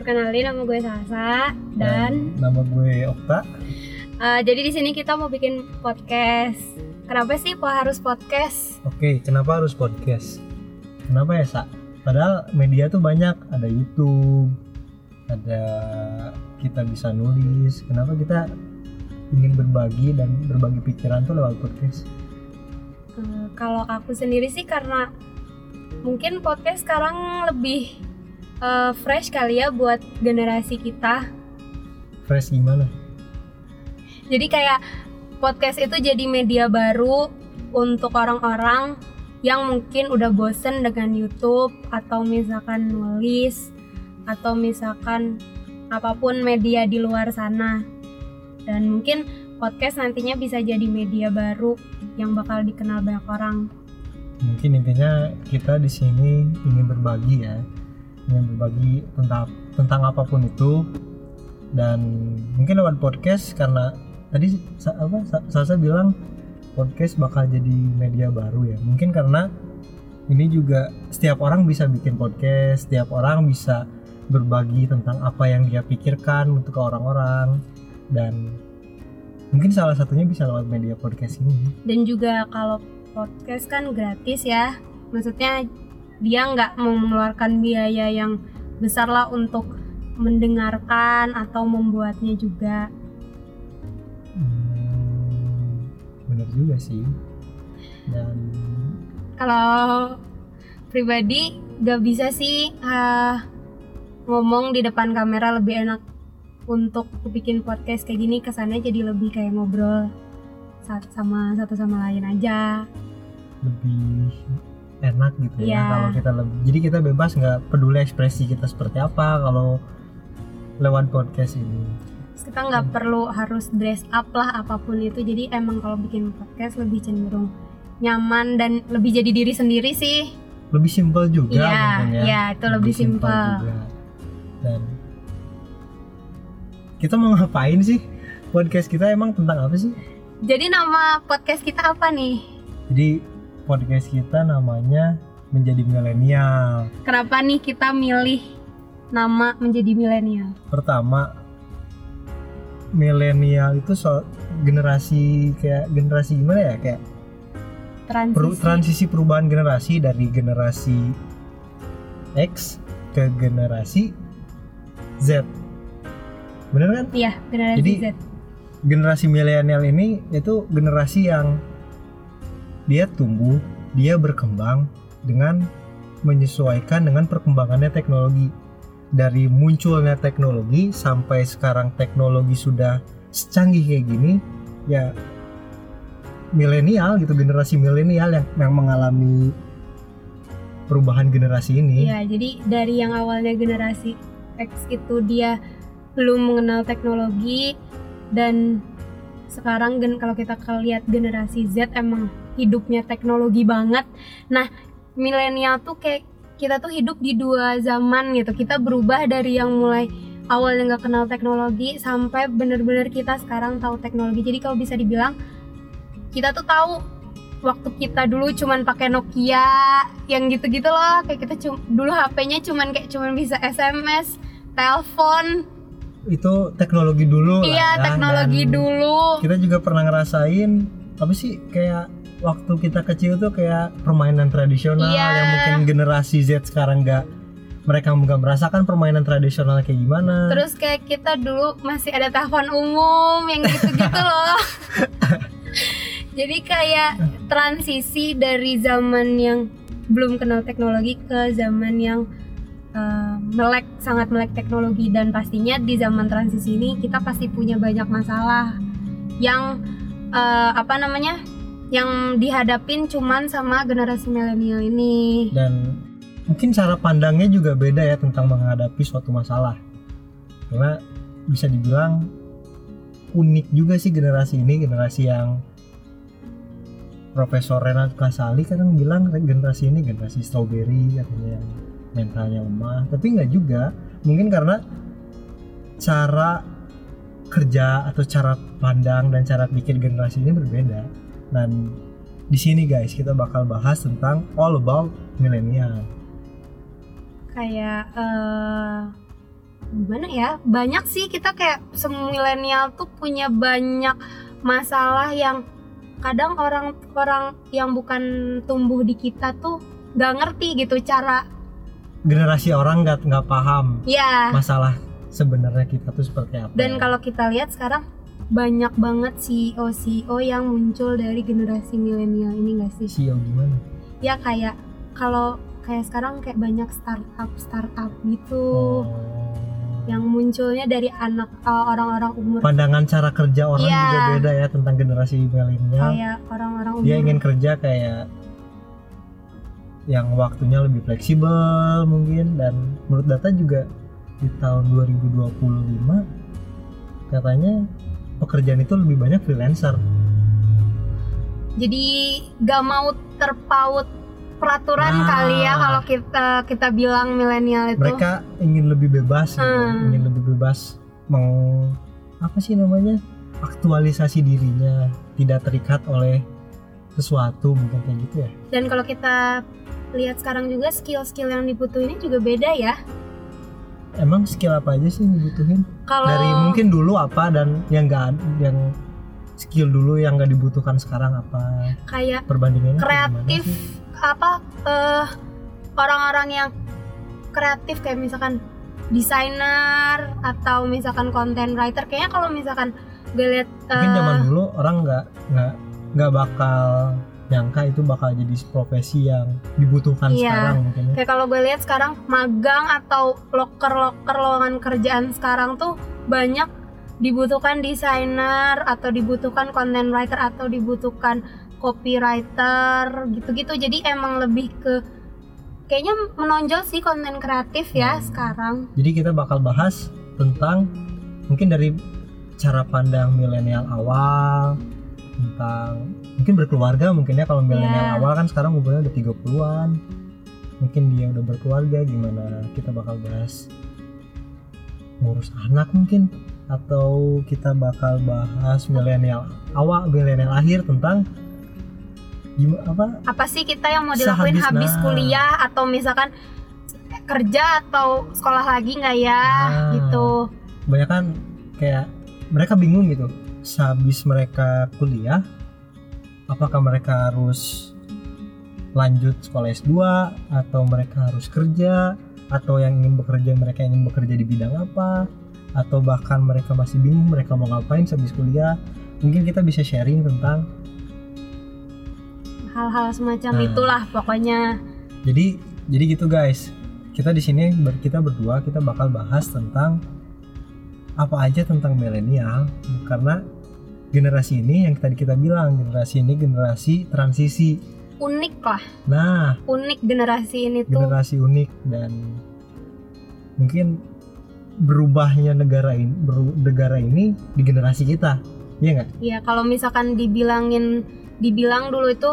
perkenalin nama gue Sasa dan, dan nama gue Okta. Uh, jadi di sini kita mau bikin podcast. Kenapa sih kok harus podcast? Oke, kenapa harus podcast? Kenapa ya, Sa? Padahal media tuh banyak, ada YouTube, ada kita bisa nulis. Kenapa kita ingin berbagi dan berbagi pikiran tuh lewat podcast? Uh, kalau aku sendiri sih karena mungkin podcast sekarang lebih uh, fresh kali ya buat generasi kita. Fresh gimana? Jadi kayak podcast itu jadi media baru untuk orang-orang yang mungkin udah bosen dengan YouTube atau misalkan nulis atau misalkan apa pun media di luar sana. Dan mungkin podcast nantinya bisa jadi media baru yang bakal dikenal banyak orang. Mungkin intinya kita di sini ingin berbagi ya, ingin berbagi tentang tentang apa pun itu. Dan mungkin lewat podcast karena tadi apa Sasa bilang podcast bakal jadi media baru ya. Mungkin karena ini juga setiap orang bisa bikin podcast setiap orang bisa berbagi tentang apa yang dia pikirkan untuk orang-orang. Dan mungkin salah satunya bisa lewat media podcast ini. Dan juga kalau podcast kan gratis ya. Maksudnya dia nggak mau mengeluarkan biaya yang besar lah untuk mendengarkan atau membuatnya juga. Bener juga sih. Dan kalau pribadi gak bisa sih uh, ngomong di depan kamera lebih enak untuk bikin podcast kayak gini. Kesannya jadi lebih kayak ngobrol sama satu sama lain aja. Lebih enak gitu ya yeah. kalau kita lebih jadi kita bebas nggak peduli ekspresi kita seperti apa kalau lewat podcast ini. Kita nggak hmm. perlu harus dress up lah apa pun itu jadi emang kalau bikin podcast lebih cenderung nyaman dan lebih jadi diri sendiri sih. Lebih simpel juga iya ya. iya itu lebih, lebih simpel dan kita mau ngapain sih? Podcast kita emang tentang apa sih? Jadi nama podcast kita apa nih? Jadi podcast kita namanya menjadi milenial. Kenapa nih kita milih nama menjadi milenial? Pertama milenial itu so generasi kayak generasi gimana ya? Kayak transisi. Per, transisi perubahan generasi dari generasi X ke generasi Z. Bener kan? Iya generasi Jadi, Z. generasi milenial ini itu generasi yang dia tumbuh dia berkembang dengan menyesuaikan dengan perkembangannya teknologi dari munculnya teknologi sampai sekarang teknologi sudah secanggih kayak gini ya milenial gitu generasi milenial yang yang mengalami perubahan generasi ini. Iya, jadi dari yang awalnya generasi X itu dia belum mengenal teknologi dan sekarang gen kalau kita lihat generasi Z emang hidupnya teknologi banget. Nah, milenial tuh kayak kita tuh hidup di dua zaman gitu kita berubah dari yang mulai awal yang nggak kenal teknologi sampai bener-bener kita sekarang tahu teknologi jadi kalau bisa dibilang kita tuh tahu waktu kita dulu cuman pakai Nokia yang gitu-gitu loh kayak kita cum dulu HP-nya cuman kayak cuman bisa SMS telepon itu teknologi dulu iya lah, ya. teknologi Dan dulu kita juga pernah ngerasain apa sih kayak waktu kita kecil tuh kayak permainan tradisional yeah. yang mungkin generasi Z sekarang nggak mereka nggak merasakan permainan tradisional kayak gimana. Terus kayak kita dulu masih ada telepon umum yang gitu-gitu loh. Jadi kayak transisi dari zaman yang belum kenal teknologi ke zaman yang uh, melek sangat melek teknologi dan pastinya di zaman transisi ini kita pasti punya banyak masalah yang uh, apa namanya yang dihadapin cuman sama generasi milenial ini. Dan mungkin cara pandangnya juga beda ya tentang menghadapi suatu masalah. Karena bisa dibilang unik juga sih generasi ini generasi yang Profesor Renat Kasali kadang bilang generasi ini generasi strawberry katanya yang mentalnya lemah. Tapi nggak juga. Mungkin karena cara kerja atau cara pandang dan cara pikir generasi ini berbeda dan di sini guys kita bakal bahas tentang all about milenial. kayak eh gimana ya? Banyak sih kita kayak semua milenial tuh punya banyak masalah yang kadang orang-orang yang bukan tumbuh di kita tuh nggak ngerti gitu cara generasi orang nggak nggak paham ya masalah sebenarnya kita tuh seperti apa. Dan kalau kita lihat sekarang banyak banget CEO CEO yang muncul dari generasi milenial ini gak sih? CEO gimana? Ya kayak kalau kayak sekarang kayak banyak startup startup gitu. Oh. yang munculnya dari anak uh, orang-orang umur. Pandangan cara kerja orang Iya. juga beda ya tentang generasi milenial. Kayak orang-orang umur. dia ingin kerja kayak yang waktunya lebih fleksibel mungkin. Dan menurut data juga di tahun 2025 katanya pekerjaan itu lebih banyak freelancer jadi gak mau terpaut peraturan Nah. kali ya kalau kita kita bilang milenial itu mereka ingin lebih bebas gitu, Hmm. ingin lebih bebas meng apa sih namanya aktualisasi dirinya tidak terikat oleh sesuatu mungkin kayak gitu ya dan kalau kita lihat sekarang juga skill-skill yang dibutuhin juga beda ya emang skill apa aja sih yang dibutuhin? Kalau dari mungkin dulu apa dan yang enggak yang skill dulu yang nggak dibutuhkan sekarang apa? Kayak perbandingannya kreatif apa eh, orang-orang yang kreatif kayak misalkan desainer atau misalkan content writer kayaknya kalau misalkan gue lihat mungkin eh, zaman dulu orang nggak nggak nggak bakal nyangka itu bakal jadi profesi yang dibutuhkan Iya. sekarang mungkin ya. kayak kalau gue lihat sekarang magang atau loker-loker lowongan kerjaan sekarang tuh banyak dibutuhkan desainer atau dibutuhkan content writer atau dibutuhkan copywriter gitu-gitu jadi emang lebih ke kayaknya menonjol sih konten kreatif ya Hmm. sekarang Jadi kita bakal bahas tentang mungkin dari cara pandang milenial awal tentang mungkin berkeluarga mungkin ya kalau milenial Iya. awal kan sekarang umurnya udah 30-an. Mungkin dia udah berkeluarga gimana kita bakal bahas ngurus anak mungkin atau kita bakal bahas milenial awal milenial akhir tentang gimana apa apa sih kita yang mau dilakuin Sehabis- habis nah. kuliah atau misalkan kerja atau sekolah lagi nggak ya Nah. gitu banyak kan kayak mereka bingung gitu sehabis mereka kuliah apakah mereka harus lanjut sekolah S2 atau mereka harus kerja atau yang ingin bekerja mereka ingin bekerja di bidang apa atau bahkan mereka masih bingung mereka mau ngapain sehabis kuliah? Mungkin kita bisa sharing tentang hal-hal semacam Nah. itulah pokoknya. Jadi jadi gitu guys. Kita di sini kita berdua kita bakal bahas tentang apa aja tentang milenial karena generasi ini yang tadi kita bilang generasi ini generasi transisi. Unik lah. Nah. Unik generasi ini tuh. Generasi unik dan mungkin berubahnya negara ini beru- negara ini di generasi kita. Iya nggak? Ya kalau misalkan dibilangin dibilang dulu itu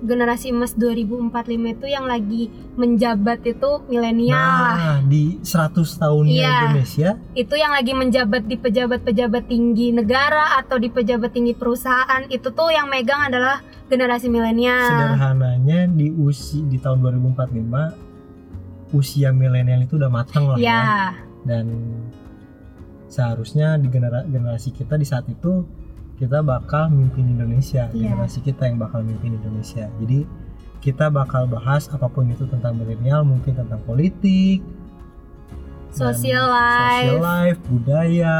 generasi emas 2045 itu yang lagi menjabat itu milenial lah nah di 100 tahunnya Iya. Indonesia itu yang lagi menjabat di pejabat-pejabat tinggi negara atau di pejabat tinggi perusahaan itu tuh yang megang adalah generasi milenial sederhananya di usia di tahun 2045 usia milenial itu udah matang lah ya. ya dan seharusnya di genera- generasi kita di saat itu kita bakal mimpin Indonesia Iya. generasi kita yang bakal mimpin Indonesia jadi kita bakal bahas apa pun itu tentang milenial mungkin tentang politik dan social life social life budaya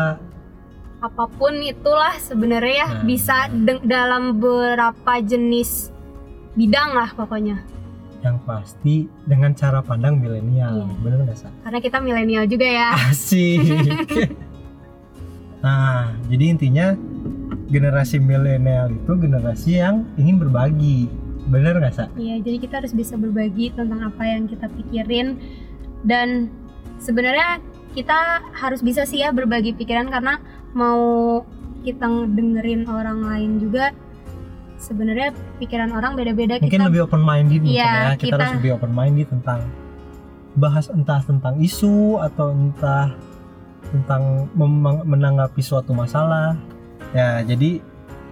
apa pun itulah sebenarnya ya Nah. bisa de- dalam beberapa jenis bidang lah pokoknya yang pasti dengan cara pandang milenial Iya. bener nggak sih karena kita milenial juga ya Asik. nah, jadi intinya generasi milenial itu generasi yang ingin berbagi. Bener nggak, Sa? Iya, jadi kita harus bisa berbagi tentang apa yang kita pikirin dan sebenarnya kita harus bisa sih ya berbagi pikiran karena mau kita dengerin orang lain juga sebenarnya pikiran orang beda-beda Mungkin kita lebih open minded mungkin Iya, ya. Kita, kita- harus lebih open minded tentang bahas entah tentang isu atau entah tentang menanggapi suatu masalah. Ya, jadi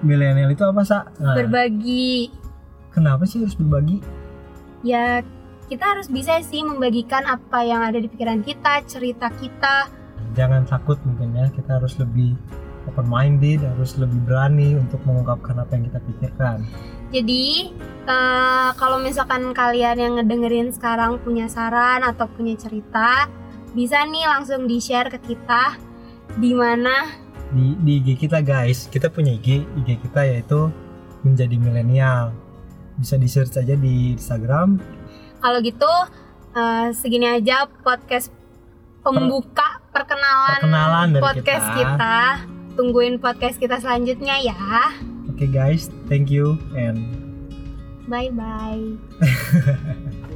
milenial itu apa, Sa? Nah, berbagi kenapa sih harus berbagi? ya kita harus bisa sih membagikan apa yang ada di pikiran kita cerita kita jangan takut mungkin ya kita harus lebih open minded harus lebih berani untuk mengungkapkan apa yang kita pikirkan jadi uh, kalau misalkan kalian yang ngedengerin sekarang punya saran atau punya cerita bisa nih langsung di share ke kita di mana di, di IG kita guys kita punya IG IG kita yaitu menjadi milenial bisa di search aja di Instagram kalau gitu uh, segini aja podcast pembuka perkenalan, perkenalan dari podcast kita. kita. Tungguin podcast kita selanjutnya ya. Oke okay guys, thank you and bye bye.